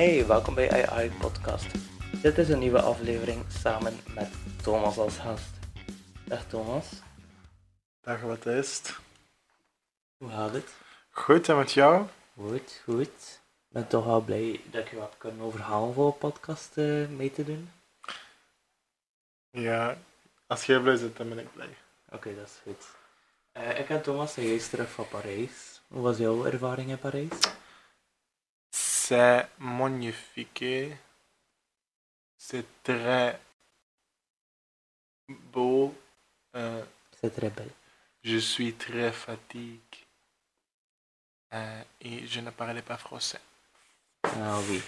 Hey, welkom bij AI Podcast. Dit is een nieuwe aflevering samen met Thomas als gast. Dag Thomas, Dag, wat is het? hoe gaat het? Goed, en met jou? Goed, goed. Ik ben toch wel blij dat ik je heb kunnen overhalen voor een podcast eh, mee te doen. Ja, als jij blij zit, dan ben ik blij. Oké, dat is goed. Eh, ik en Thomas zijn juist terug van Parijs. Hoe was jouw ervaring in Parijs? C'est magnifique. C'est très beau. Euh, C'est très belle. je suis très fatigué. Euh, et je ne parlais pas français. Nou, wie?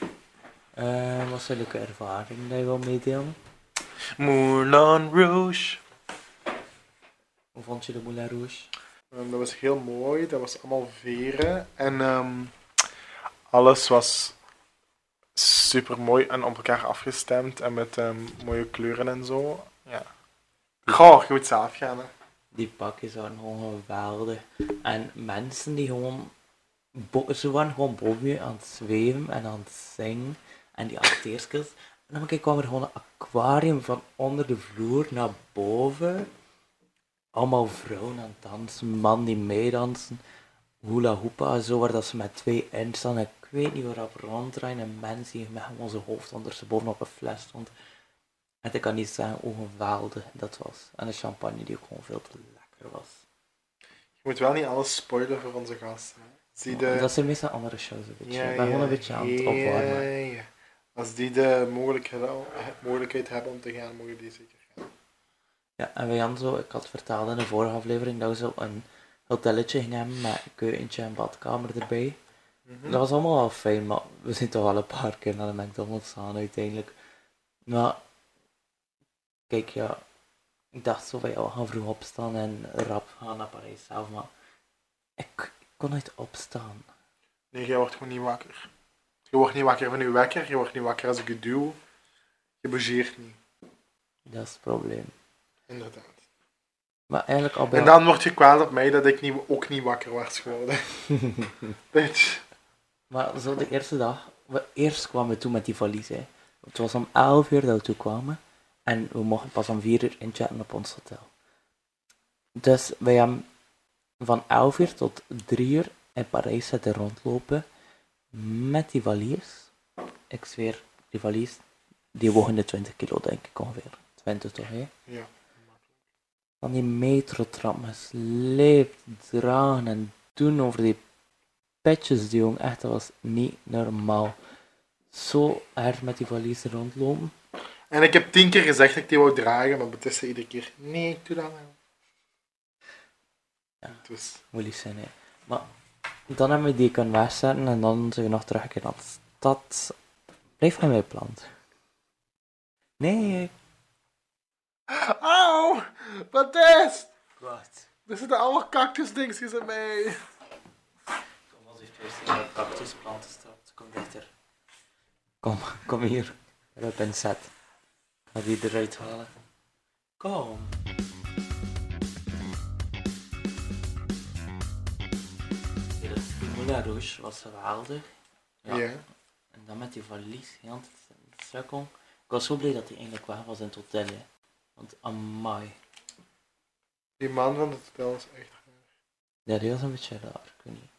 Eh, wat is een leuke ervaring dat je wil meedelen? Moulin Rouge. Hoe vond je de Moulin Rouge? Um, dat was heel mooi, dat was allemaal veren. En ehm, alles was super mooi en op elkaar afgestemd en met ehm, mooie kleuren en zo. Ja. Goh, je moet zelf gaan. Hè. Die pakjes waren gewoon geweldig. En mensen die gewoon... bo- ze waren gewoon boven je aan het zweven en aan het zingen. En die acteerskills. En dan kwam er gewoon een aquarium van onder de vloer naar boven. Allemaal vrouwen aan het dansen, mannen die meedansen. Hula hoepa, zo waar dat ze met twee in staan. Ik weet niet waar dat ronddraaien. En mensen die met zijn hoofd ondersteboven op een fles stond. En ik kan niet zeggen hoe geweldig dat was. En de champagne die ook gewoon veel te lekker was. Je moet wel niet alles spoilen voor onze gasten. hè. Zie de... Dat zijn meestal andere shows een beetje. Ja, ik ben gewoon een beetje aan het ja, opwarmen. ja. Als die de mogelijkheid, mogelijkheid hebben om te gaan, mogen die zeker gaan. Ja, en wij hadden zo, ik had verteld in de vorige aflevering dat we zo een hotelletje gingen hebben met een keukentje en badkamer erbij. Mhm. Dat was allemaal wel fijn, maar we zijn toch al een paar keer naar de McDonald's gaan uiteindelijk. Maar, kijk ja, ik dacht zo van ja, we gaan vroeg opstaan en rap gaan naar Parijs zelf, maar ik, ik kon niet opstaan. Nee, jij wordt gewoon niet wakker. Je wordt niet wakker van je wekker, je wordt niet wakker als ik je duw. Je bougeert niet, Dat is het probleem. inderdaad. Maar eigenlijk al bij En dan word je kwaad op mij dat ik niet, ook niet wakker was geworden. Bitch. Maar zo de eerste dag, we, eerst kwamen we toe met die valies. Hè. Het was om 11 uur dat we toe kwamen. En we mochten pas om 4 uur inchecken op ons hotel. Dus wij hebben van 11 uur tot 3 uur in Parijs zitten rondlopen. Met die valies. Ik zweer, die valies, die wogen de 20 kilo denk ik ongeveer. 20 toch, hè? Ja. Van die metrotrap gesleept, dragen en doen over die petjes, die jongen. Echt, dat was niet normaal. Zo erg met die valiezen rondlopen. En ik heb tien keer gezegd dat ik die wou dragen, maar betussen iedere keer, nee, ik doe dat wel. Ja. Dus, lief zijn, hè. Maar dan hebben we die kunnen wegzetten en dan zijn we nog teruggekeerd naar de stad. Blijf van mij plant. Nee, Auw, wat is? wat? Er zitten allemaal cactusdingetjes in mij. Thomas heeft juist een cactusplanten straks. Kom dichter. Kom, kom hier. Ik heb een set. Ga die eruit halen. Kom. Dat is die Moulin Rouge was geweldig. Ja. Ja. En dan met die valies, heel de in de cirkel. Ik was zo blij dat hij eigenlijk weg was in het hotel. Hè. Want amai. Die man van het hotel is echt Ja, die was een beetje raar, ik weet niet.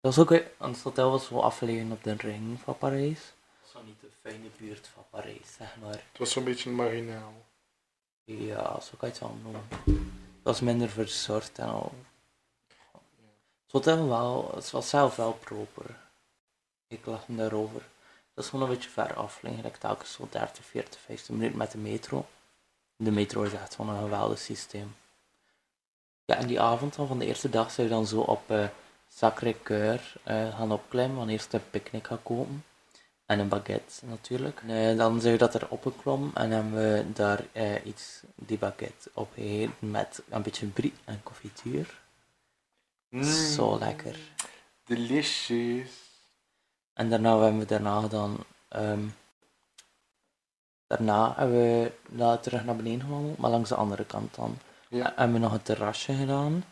Dat was ook, hotel was zo afgelegen op de ring van Parijs. Dat was niet de fijne buurt van Parijs, zeg maar. Het was zo'n beetje marginaal. Ja, zo kan je het wel noemen. Het was minder verzorgd en al. Het hotel wel, het was zelf wel proper. Ik lag hem daarover. Dat is gewoon een beetje ver af, liggen. telkens zo 30, 40, 50 minuten met de metro. De metro is echt gewoon een geweldig systeem. Ja, en die avond dan van de eerste dag zijn we dan zo op eh Sacré-Cœur eh, gaan opklimmen, want eerst een picknick gaan kopen. En een baguette natuurlijk. En, eh, dan zijn we dat er opgeklommen en hebben we daar iets, die baguette opgegeten met een beetje brie en confituur. Zo lekker. Delicious. En daarna hebben we daarna ehm, daarna hebben we terug naar beneden gewandeld, maar langs de andere kant dan. Ja. Hebben we nog een terrasje gedaan.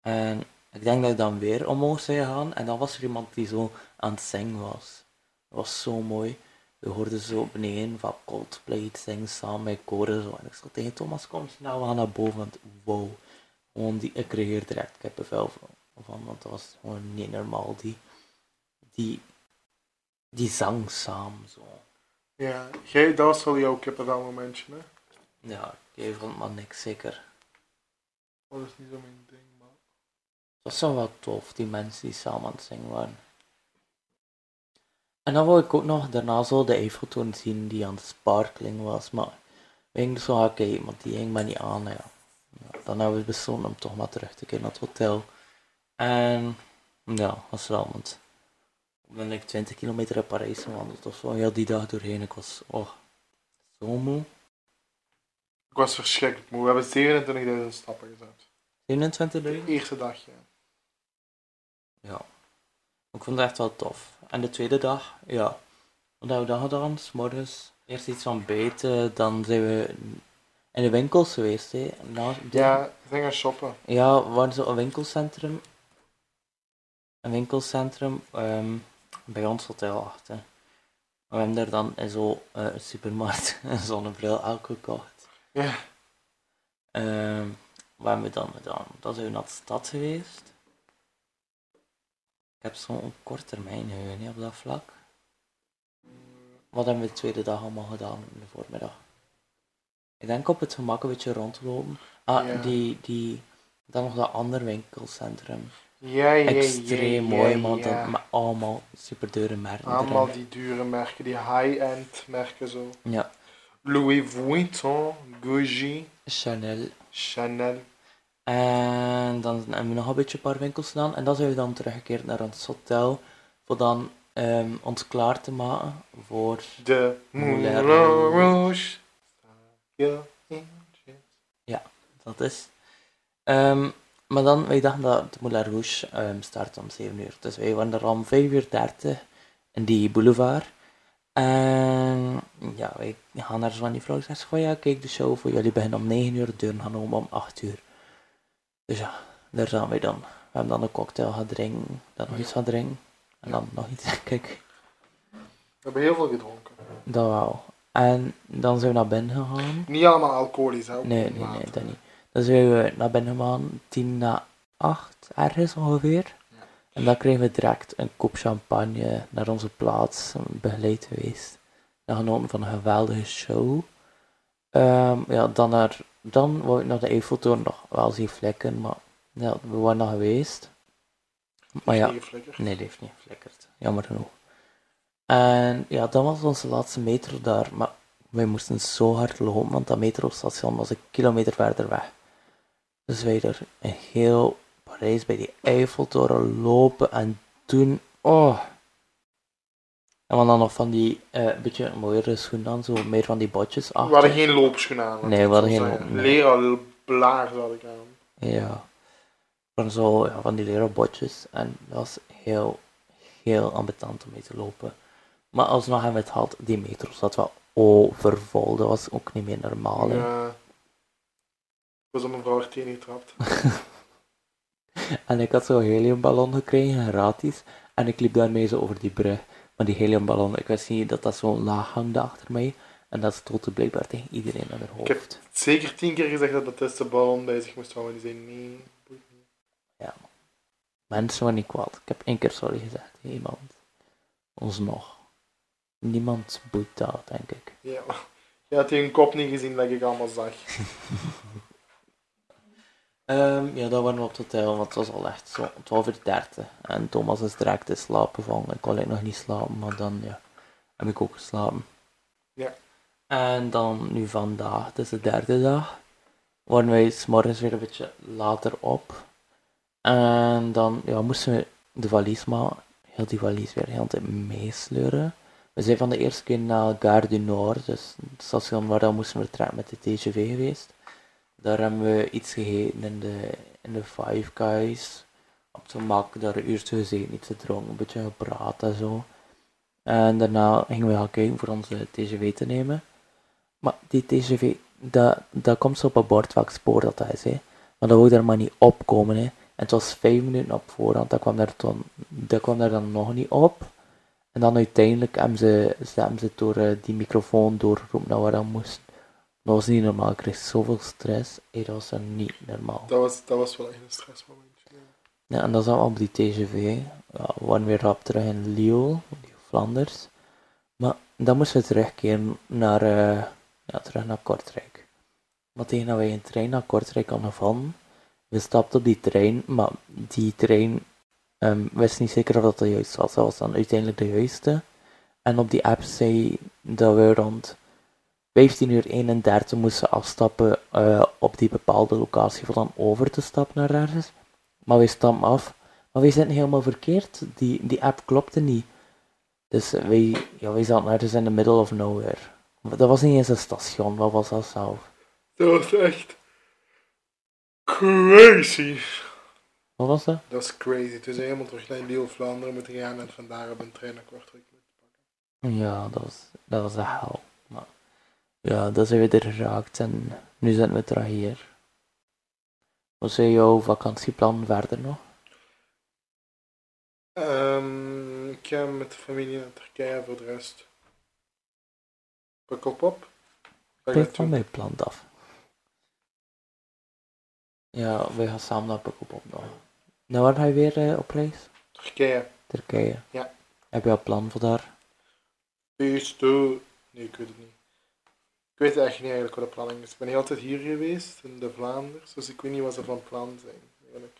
En ik denk dat ik dan weer omhoog zou gaan. En dan was er iemand die zo aan het zingen was. Dat was zo mooi. We hoorden zo beneden van Coldplay zingen samen met koren zo. En ik zei tegen Thomas, kom snel, we gaan naar boven. Want wow, gewoon die, ik kreeg hier direct kippenvel van, van, want dat was gewoon niet normaal. Die, die, die zang samen zo. Ja, jij, dat was wel jouw kippenvel momentje, hè? Ja, ik vond maar niks zeker. Dat is niet zo mijn ding, maar... Dat was wel tof, die mensen die samen aan het zingen waren. En dan wou ik ook nog daarna zo de Eiffeltoren zien die aan het sparkling was, maar we gingen dus zo gaan kijken, want die ging me niet aan. Ja. Ja, dan hebben we besloten om toch maar terug te keren naar het hotel. En ja, was wel, want ben ik 20 kilometer in Parijs gewandeld of zo, heel die dag doorheen. Ik was oh, zo moe. Ik was verschrikkelijk moe. We hebben 27.000 stappen gezet. 27.000? De eerste dag, ja. Ja. Ik vond het echt wel tof. En de tweede dag, ja. Wat hebben we dan gedaan? S morgens eerst iets van beten, dan zijn we in de winkels geweest. Hè. Na, de- Ja, gaan shoppen. Ja, we waren zo een winkelcentrum. Een winkelcentrum ehm, bij ons hotel achter. We hebben daar dan in zo'n eh, supermarkt een zonnebril elk gekocht. Ja. Ehm, wat hebben we dan gedaan? Dan zijn we naar de stad geweest. Ik heb zo'n kort termijn geheugen op dat vlak. Wat hebben we de tweede dag allemaal gedaan in de voormiddag? Ik denk op het gemak een beetje rondlopen. Ah, Ja. die, die, dan nog dat andere winkelcentrum. Ja, ja, Extreem mooi, man. Dat, met allemaal super dure merken. Allemaal die dure merken, die high-end merken zo. Ja, Louis Vuitton, Gucci, Chanel. Chanel. En dan hebben we nog een beetje een paar winkels gedaan. En dan zijn we dan teruggekeerd naar ons hotel. Voor dan ehm, ons klaar te maken voor... De Moulin Rouge. Ja. Dat is. Ehm, maar dan, wij dachten dat de Moulin Rouge ehm, start om 7 uur. Dus wij waren er om 5 uur 30 in die boulevard. En ja, wij gaan naar zo'n die vrouw en zeggen van ja, kijk de show voor jullie beginnen om 9 uur, de deuren gaan open om 8 uur. Dus ja, daar zijn wij dan. We hebben dan een cocktail gaan drinken, dan nog iets gaan drinken. En dan nog iets, kijk, We hebben heel veel gedronken. dat wel. En dan zijn we naar binnen gegaan. Niet allemaal alcoholisch, hè? Nee, nee, nee, dat niet. Dan zijn we naar binnen gegaan, tien na acht, ergens ongeveer. En dan kregen we direct een kop champagne naar onze plaats, begeleid geweest. Dan genoten van een geweldige show. Ehm, ja, dan, naar, dan wou ik naar de Eiffeltoren nog wel zien flikken, maar ja, we waren nog geweest. Maar ja. Nee, die heeft niet geflikkerd. Jammer genoeg. En ja, dat was onze laatste metro daar. Maar wij moesten zo hard lopen, want dat metrostation was een kilometer verder weg. Dus wij er in heel Parijs bij die Eiffeltoren lopen en toen... Oh! En we dan nog van die eh beetje mooiere schoenen aan, zo meer van die botjes We achter. hadden geen loopschoenen aan. Nee, we hadden geen zeggen. loop- nee. Leren blaar had ik aan. Ja. Van zo, ja, van die leren botjes. En dat was heel, heel ambetant om mee te lopen. Maar alsnog hebben we het gehad, die metro zat wel overvol. Dat was ook niet meer normaal. Ja. Was op mijn vrouw er tegen getrapt. En ik had zo'n heliumballon gekregen, gratis. En ik liep daarmee zo over die brug. Maar die heliumballon, ik wist niet dat dat zo laag hangde achter mij. En dat stootte blijkbaar tegen iedereen aan haar Ik heb hoofd. zeker tien keer gezegd dat Baptiste de ballon bij zich moest houden. Die zei nee. niet. Mensen waren niet kwaad. Ik heb één keer sorry gezegd tegen iemand. Ons nog. Niemand boeit dat, denk ik. Ja. Je had hun kop niet gezien dat ik allemaal zag. Ehm, ja, dat waren we op het hotel, want het was al echt zo 12 uur 30. En Thomas is direct in slaap gevallen. Ik kon eigenlijk nog niet slapen, maar dan ja, heb ik ook geslapen. Ja. En dan nu vandaag, het is de derde dag, waren wij s morgens weer een beetje later op. En dan ja, moesten we de valies maken. Heel die valies weer heel de tijd meesleuren. We zijn van de eerste keer naar Gare du Nord, dus het station waar we moesten vertrekken met de TGV geweest. Daar hebben we iets gegeten in de, in de Five Guys. Op zo'n mak, daar een uurtje gezeten, iets gedronken, een beetje gepraat en zo. En daarna gingen we gaan kijken voor onze TGV te nemen. Maar die TGV, dat, dat komt zo op een bord welk spoor dat, dat is. Hè. Maar dat wou daar maar niet opkomen. Hè. En het was vijf minuten op voorhand, dat kwam daar, dan, dat kwam daar dan nog niet op. En dan uiteindelijk hebben ze, ze, ze door eh, die microfoon doorgeroepen naar waar dat moest. Dat was niet normaal, ik kreeg zoveel stress. Hey, dat was niet normaal. Dat was, dat was wel echt een stressmomentje. ja. Ja, en dat zat op die TGV. Ja, we waren weer rap terug in Lille, die Flanders. Maar dan moesten we terugkeren naar, eh, ja, terug naar Kortrijk. Maar tegen dat wij een trein naar Kortrijk hadden gevonden, we stapten op die trein, maar die trein ehm wist niet zeker of dat de juist was. Dat was dan uiteindelijk de juiste. En op die app zei dat we rond 15 uur 31 moesten afstappen eh, op die bepaalde locatie voor dan over te stappen naar ergens. Maar wij stappen af. Maar wij zitten helemaal verkeerd. Die, die app klopte niet. Dus wij, ja, wij zaten ergens in the middle of nowhere. Dat was niet eens een station, wat was dat zelf? Dat was echt crazy. Wat was dat? Dat is crazy. Toen zijn helemaal terug naar Lille Vlaanderen moeten gaan en vandaar op een trein naar Kortrijk moeten pakken. Ja, dat was, dat was de hel. Ja, dat zijn we er geraakt en nu zijn we terug hier. Wat zijn jouw vakantieplan verder nog? Ehm, ik ga met de familie naar Turkije voor de rest. Pukkelpop. Je Blijf van mijn plan af. Ja, wij gaan samen naar Pukkelpop nog. Nou, waar ga je weer eh, op reis? Turkije. Turkije. Ja. Heb je al plan voor daar? Peace. Nee, ik weet het niet. Ik weet eigenlijk niet eigenlijk wat de planning is. Ik ben niet altijd hier geweest, in de Vlaanders, dus ik weet niet wat ze van plan zijn. Eigenlijk.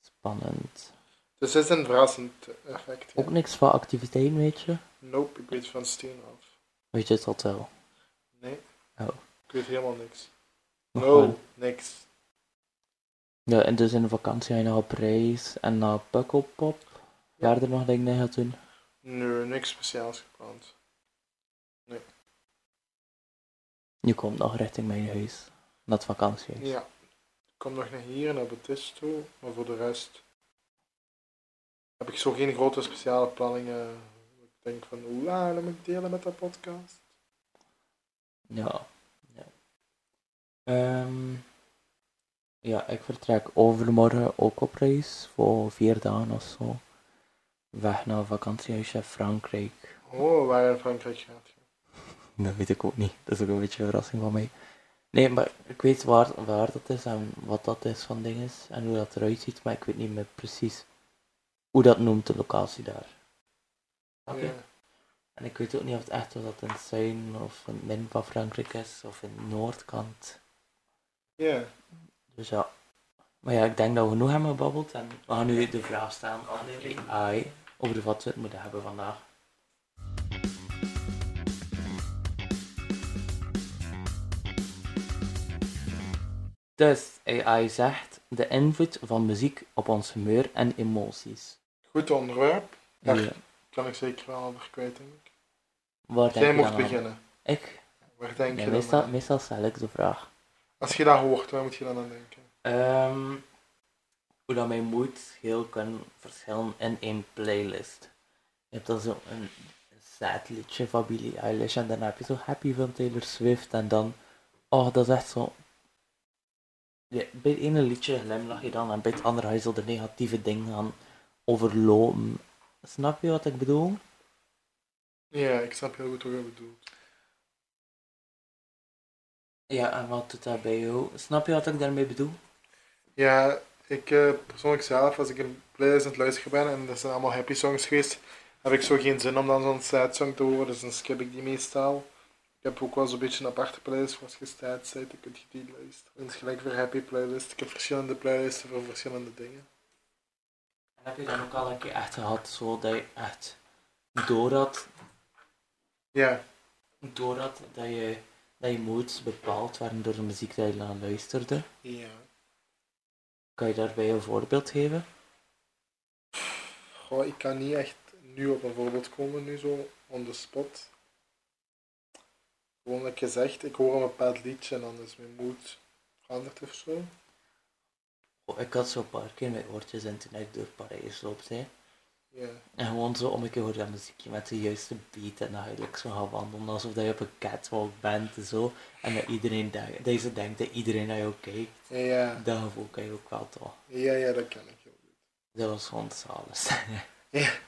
Spannend. Dus het is een verrassend effect. Ja. Ook niks van activiteiten, weet je? Nope, ik weet van steen af. Weet je het al wel? Nee. Oh. Ik weet helemaal niks. Nog No, wel. niks. Ja, en dus in de vakantie ga je nog op reis en naar Pukkelpop. Verder nog dingen gaat doen? Nee, niks speciaals gepland. Je komt nog richting mijn huis. Naar het vakantiehuis. Ja. Ik kom nog naar hier, naar Betis toe, maar voor de rest heb ik zo geen grote speciale planningen. Ik denk van, oeh, dat moet ik delen met de podcast. Ja. Ja. Ehm, ja, ik vertrek overmorgen ook op reis. Voor vier dagen of zo. Weg naar vakantiehuisje in Frankrijk. Oh, waar in Frankrijk gaat je? Dat weet ik ook niet. Dat is ook een beetje een verrassing van mij. Nee, maar ik weet waar, waar dat is en wat dat is van dingen en hoe dat eruit ziet, maar ik weet niet meer precies hoe dat noemt, de locatie daar. Oké. Ja. En ik weet ook niet of het echt of dat in het zuiden of in het midden van Frankrijk is of in de noordkant. Ja. Dus ja. Maar ja, ik denk dat we genoeg hebben gebabbeld en we gaan nu de vraag stellen aan de AI over wat we het moeten hebben vandaag. Dus AI zegt de invloed van muziek op ons humeur en emoties. Goed onderwerp. Daar Ja. kan ik zeker wel over kwijt, denk ik. Waar Jij je mocht dan aan? beginnen. Ik? Waar denk Ja, je dan meestal, aan? meestal stel ik de vraag. Als je dat hoort, waar moet je dan aan denken? Ehm, hoe dat mijn moed heel kan verschillen in één playlist. Je hebt dan zo een sad liedje van Billie Eilish en dan heb je zo Happy van Taylor Swift en dan, oh dat is echt zo. Ja, bij het ene liedje glimlach je dan en bij het andere je zo de negatieve dingen gaan overlopen. Snap je wat ik bedoel? Ja, ik snap heel goed wat je bedoelt. Ja, en wat doet dat bij jou? Snap je wat ik daarmee bedoel? Ja, ik eh, persoonlijk zelf, als ik een playlist aan het luisteren ben en dat zijn allemaal happy songs geweest, heb ik zo geen zin om dan zo'n sad song te horen, dus dan skip ik die meestal. Ik heb ook wel zo'n beetje een aparte playlist voor als je sad bent, dan kun je die luisteren. En het is gelijk voor happy playlist. Ik heb verschillende playlists voor verschillende dingen. En heb je dan ook al een keer echt gehad, zo dat je echt door had Ja, doordat dat je, dat je moods bepaald waren door de muziek die je aan luisterde. ja. Kan je daarbij een voorbeeld geven? Goh, ik kan niet echt nu op een voorbeeld komen, nu zo, on the spot. Gewoon like je zegt, ik hoor een bepaald liedje en dan is mijn mood veranderd of zo. Oh, ik had zo een paar keer mijn oortjes in toen ik door Parijs loop, hè. Ja. En gewoon zo om een keer hoor dat muziekje met de juiste beat en dan ga je like zo gaan wandelen alsof dat je op een catwalk bent en zo. En dat iedereen denkt, dat je denkt dat iedereen naar jou kijkt. Ja, Dat gevoel kan je ook wel toch. ja, ja, dat kan ik heel goed. Dat was gewoon zalig. Ja.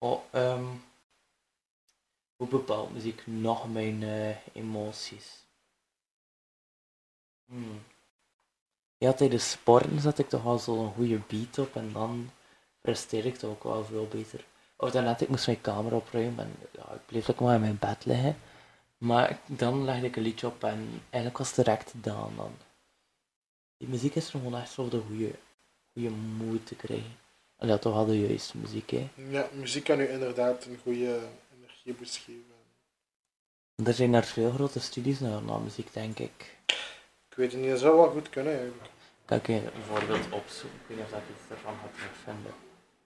Oh, ehm, hoe bepaalt muziek nog mijn eh, emoties? Hmm. Ja, tijdens sporten zet ik toch wel zo'n goede beat op en dan presteer ik toch ook wel veel beter. Of daarnet, ik moest mijn kamer opruimen en ja, ik bleef ook maar in mijn bed liggen. Maar dan legde ik een liedje op en eigenlijk was het direct gedaan dan. Die muziek is er gewoon echt zo de goede, moed te krijgen. En ja, toch wel de juiste muziek, hè. Ja, muziek kan u inderdaad een goede geven. Er zijn er veel grote studies naar, naar muziek, denk ik. Ik weet het niet, dat zou wel goed kunnen eigenlijk. Kan ik een voorbeeld opzoeken? Ik weet niet of ik iets ervan ga terugvinden.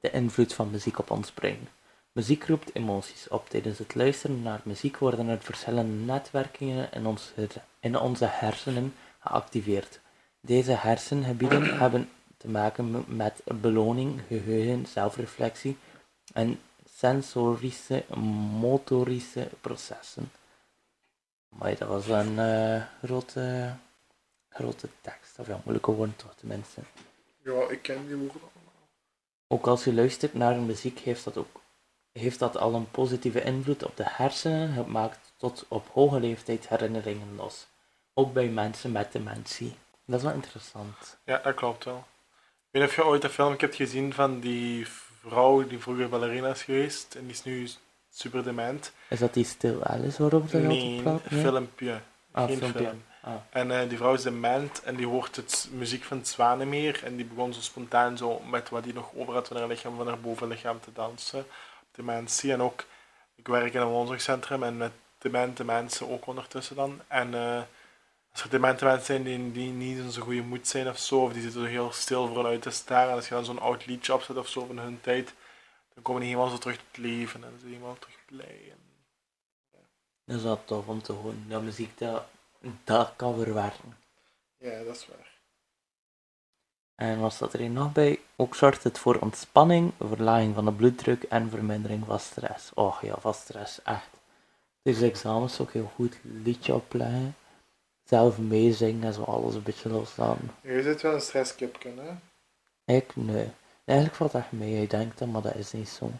De invloed van muziek op ons brein. Muziek roept emoties op. Tijdens het luisteren naar muziek worden er verschillende netwerkingen in, ons, in onze hersenen geactiveerd. Deze hersengebieden hebben te maken met beloning, geheugen, zelfreflectie en sensorische, motorische processen. Maar dat was een uh, grote, grote tekst, of ja, moeilijke woorden toch tenminste. Ja, ik ken die woorden allemaal. Ook als je luistert naar muziek, heeft dat ook heeft dat al een positieve invloed op de hersenen. Het maakt tot op hoge leeftijd herinneringen los. Ook bij mensen met dementie. Dat is wel interessant. Ja, dat klopt wel. Ik weet niet of je ooit een film hebt gezien van die vrouw die vroeger ballerina is geweest en die is nu super dement. Is dat die Stil Alice waarop ze nee, een filmpje. Ah, Geen filmpje. film. Ah. En uh, die vrouw is dement en die hoort het muziek van het Zwanemeer en die begon zo spontaan zo met wat hij nog over had van haar lichaam, van haar bovenlichaam te dansen. Dementie en ook, ik werk in een woonzorgcentrum en met demente mensen ook ondertussen dan. En uh, als er demente mensen zijn die, die niet in zo'n goede moed zijn of zo, of die zitten heel stil vooruit te staren, en als je dan zo'n oud liedje opzet of zo van hun tijd, dan komen die helemaal zo terug tot leven en dan zijn die helemaal terug blij. En, ja. Dat is wel tof om te horen. Dat muziek, dat, dat kan verwerken. Ja, dat is waar. En wat staat er hier nog bij? Ook zorgt het voor ontspanning, verlaging van de bloeddruk en vermindering van stress. Oh ja, van stress, echt. Deze examens ook heel goed liedje opleggen. Zelf meezingen en zo alles een beetje loslaten. Je zit wel een stresskip hè? Ik? Nee. Eigenlijk valt echt mee, je denkt dat, maar dat is niet zo.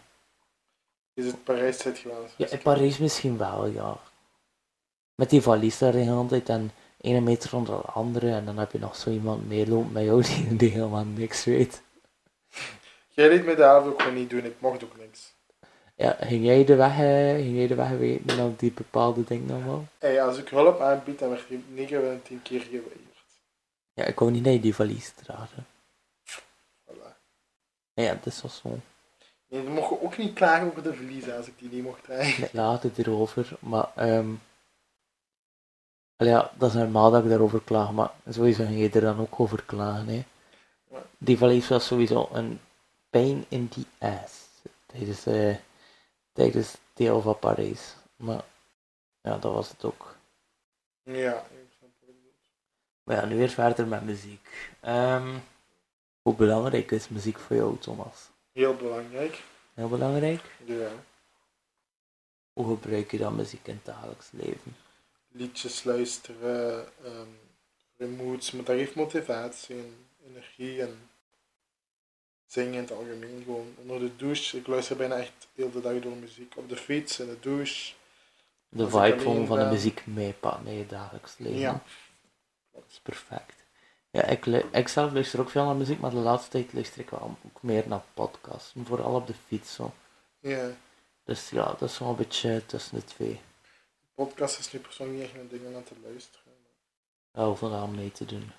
Is het Parijs zit gewoon Ja, in Parijs misschien wel, ja. Met die valies daar de hele tijd en ene meter onder de andere en dan heb je nog zo iemand meelopen met jou die, die helemaal niks weet. Jij liet me daar ook gewoon niet doen, ik mocht ook niks. Ja, ging jij de weg, uh, ging jij de weg weten dan die bepaalde dingen allemaal? Hey, als ik hulp aanbied, dan werd die 9 van 10 keer geweigerd. Ja, ik wou niet naar die valies dragen. Voilà. Ja, dat is wel zo. Nee, dan mocht je ook niet klagen over de verliezen als ik die niet mocht dragen. Nee, laat het erover, maar um, ja, dat is normaal dat ik daarover klaag, maar sowieso ging je er dan ook over klagen. Hè. Die valies was sowieso een pain in the ass tijdens, uh, tijdens deel van Parijs. Maar ja, dat was het ook. Ja, ik snap wat Maar ja, nu weer verder met muziek. Um, hoe belangrijk is muziek voor jou, Thomas? Heel belangrijk. Heel belangrijk? Ja. Hoe gebruik je dan muziek in het dagelijks leven? liedjes luisteren, um, moods, maar dat geeft motivatie en energie en zingen in het algemeen gewoon. Onder de douche, ik luister bijna echt heel de dag door muziek. Op de fiets, in de douche. De vibe van, van de muziek meepakken in je dagelijks leven. Ja. Dat is perfect. Ja, ik, ik zelf luister ook veel naar muziek, maar de laatste tijd luister ik wel ook meer naar podcasts. Vooral op de fiets zo. Ja. Dus ja, dat is wel een beetje tussen de twee podcast is nu persoonlijk niet echt mijn ding om aan te luisteren. Ja, hoeveel mee te doen?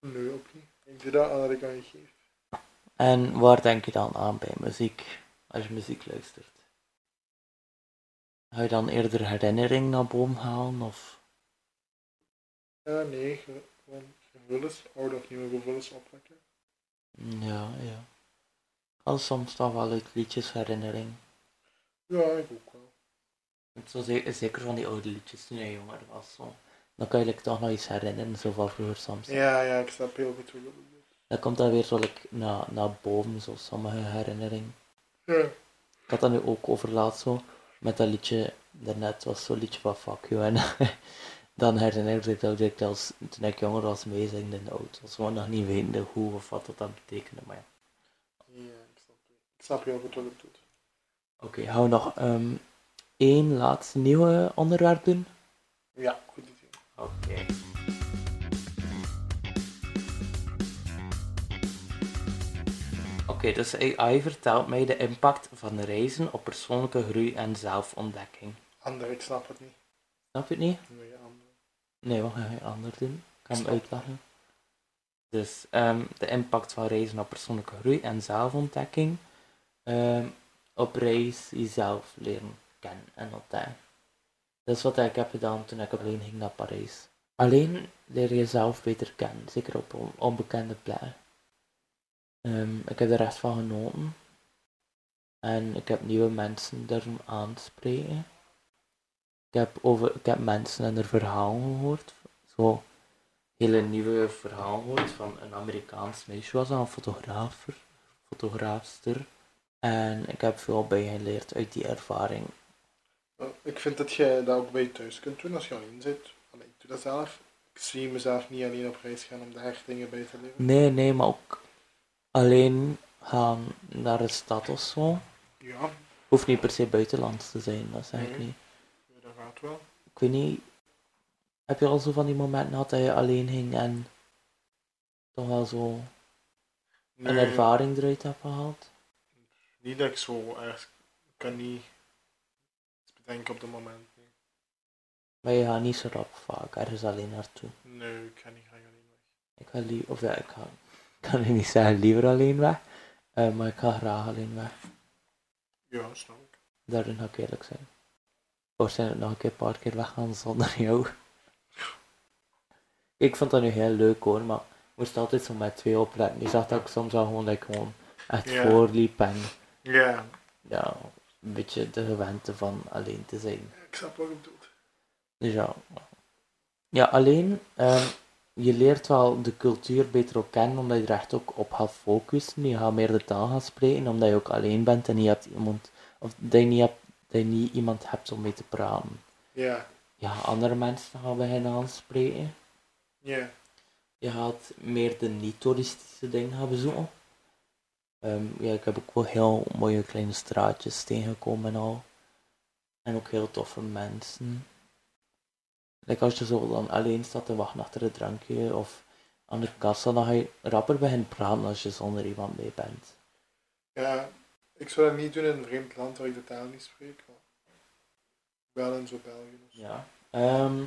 Nee, ook niet. Ik doe dat aan dat ik aan je geef. En waar denk je dan aan bij muziek, als je muziek luistert? Ga je dan eerder herinnering naar boven halen, of? Ja, nee, gewoon gevoelens, oude of nieuwe gevoelens opwekken. Ja, ja. Al soms toch wel uit liedjes herinnering. Ja, ik ook wel. Zo zeker, van die oude liedjes toen hij jonger was. Zo. Dan kan je toch nog iets herinneren, zo van vroeger soms. Ja, ja, ik snap heel goed hoe je. Dan komt dat weer zo like, naar, naar boven, zo sommige herinneringen. Ja. Ik had dat nu ook overlaat zo, met dat liedje, daarnet was zo'n liedje van Fuck You. En dan herinnerde ik dat ik als, toen ik jonger was meezingde in de auto. Gewoon nog niet wetende hoe of wat dat, dat betekende, maar ja. Ja, ik snap, ik snap goed wat het doet. Oké, gaan we nog ehm, één laatste nieuwe onderwerp doen? Ja, goed idee. Oké. Oké, dus AI vertelt mij de impact van reizen op persoonlijke groei en zelfontdekking. Ander, ik snap het niet. Snap je het niet? Nee, ander. Nee, wat ga je anders doen? Ik kan hem uitleggen. Dus ehm, de impact van reizen op persoonlijke groei en zelfontdekking. Ehm, op reis jezelf leren kennen en ontdekken. Dat is wat ik heb gedaan toen ik alleen ging naar Parijs. Alleen leer je jezelf beter kennen, zeker op on- onbekende plekken. Ehm, ik heb er echt van genoten. En ik heb nieuwe mensen durven aanspreken. Ik heb, over, ik heb mensen en er verhalen gehoord. Zo hele nieuwe verhalen gehoord van een Amerikaans meisje was een fotograaf, fotograafster. En ik heb veel bij hen geleerd uit die ervaring. Ik vind dat je dat ook bij je thuis kunt doen als je alleen zit. Allee, ik doe dat zelf. Ik zie mezelf niet alleen op reis gaan om daar dingen bij te leren. Nee, nee, maar ook alleen gaan naar een stad of zo. Ja, Hoeft niet per se buitenlands te zijn, dat zeg ik Nee. niet. ja, dat gaat wel. Ik weet niet, heb je al zo van die momenten gehad dat je alleen ging en toch wel zo een ervaring eruit hebt gehaald? Niet dat ik zo erg kan niet bedenken op het moment. Nee, Maar je gaat niet zo rap vaak ergens alleen naartoe. nee ik ga niet graag alleen weg. Ik ga liever, of ja, ik ga, ik kan nu niet zeggen liever alleen weg, maar ik ga graag alleen weg. Ja, snap ik. Daarin ga ik eerlijk zijn. Waarschijnlijk nog een keer een paar keer weggaan zonder jou. Ik vond dat nu heel leuk hoor, maar ik moest altijd zo met twee opletten. Je zag dat ik soms al gewoon, like, gewoon echt voorliep en Ja, ja, een beetje de gewente van alleen te zijn. ik snap wat je bedoelt. Dus ja. Ja, alleen, je leert wel de cultuur beter ook kennen, omdat je er echt ook op gaat focussen. Je gaat meer de taal gaan spreken, omdat je ook alleen bent en je hebt iemand, of dat je niet, hebt, dat je niet iemand hebt om mee te praten. Ja, Ja, andere mensen gaan beginnen aanspreken. ja. Je gaat meer de niet-toeristische dingen gaan bezoeken. Ehm, ja, ik heb ook wel heel mooie kleine straatjes tegengekomen en al. En ook heel toffe mensen. Like als je zo dan alleen staat te wachten achter een drankje of aan de kassa, dan ga je rapper beginnen praten als je zonder iemand mee bent. Ja, ik zou dat niet doen in een vreemd land waar ik de taal niet spreek. Maar wel in zo België. of zo. Ja. Ehm,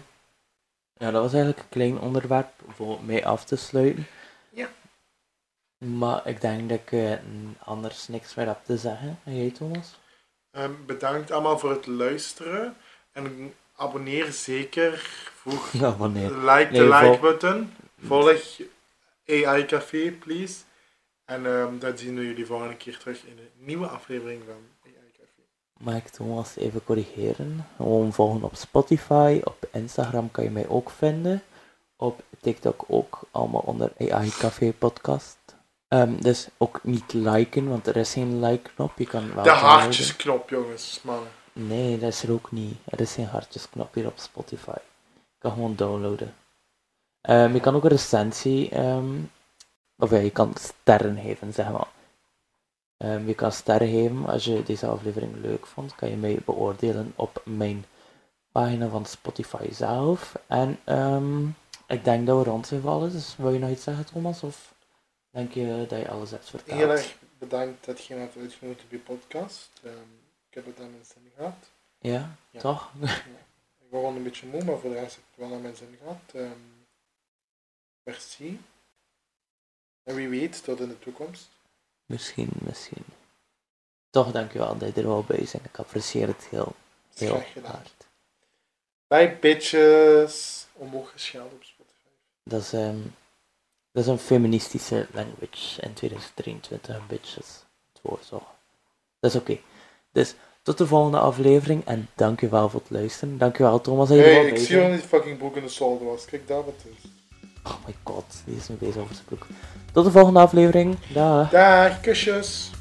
ja, dat was eigenlijk een klein onderwerp voor mee af te sluiten. Ja. Maar ik denk dat ik eh, anders niks meer heb te zeggen. En jij, Thomas? Ehm, bedankt allemaal voor het luisteren. En abonneer zeker. Voeg Ja, wanneer? like Nee, de like button. Volg AI Café, please. En ehm dan zien we jullie volgende keer terug in een nieuwe aflevering van AI Café. Mag ik Thomas even corrigeren? Gewoon volgen op Spotify. Op Instagram kan je mij ook vinden. Op TikTok ook, allemaal onder AI Café Podcast. Ehm, dus ook niet liken, want er is geen like-knop. Je kan wel De downloaden. hartjesknop, jongens, mannen. Nee, dat is er ook niet. Er is geen hartjesknop hier op Spotify. Je kan gewoon downloaden. Ehm, je kan ook een recensie, ehm, of ja, je kan sterren geven, zeg maar. Ehm, je kan sterren geven als je deze aflevering leuk vond. Kan je mij beoordelen op mijn pagina van Spotify zelf. En ik denk dat we rond zijn vallen. Dus wil je nog iets zeggen, Thomas? Of denk je dat je alles hebt verteld? Heel erg bedankt dat je me hebt uitgenodigd je podcast. Heb het aan mijn zin gehad. Ja, Ja. toch? Ik was gewoon een beetje moe, maar voor de rest heb ik het wel naar mijn zin gehad. Ehm, merci. En wie weet, tot in de toekomst. Misschien, misschien. Toch dankjewel dat je er wel bij bent. Ik apprecieer het heel, heel Graag gedaan. hard. Bye bitches. Omhoog gescheld op Spotify. Dat is, ehm, dat is een feministische language in 2023, bitches. Het woord zo. Dat is oké. Dus tot de volgende aflevering en dankjewel voor het luisteren. Dankjewel Thomas dat je er Hey, wel ik zie wel die fucking broek in de solde was. Kijk daar wat is. Oh my god, die is nu bezig over zijn broek. Tot de volgende aflevering. Dag. Dag, kusjes.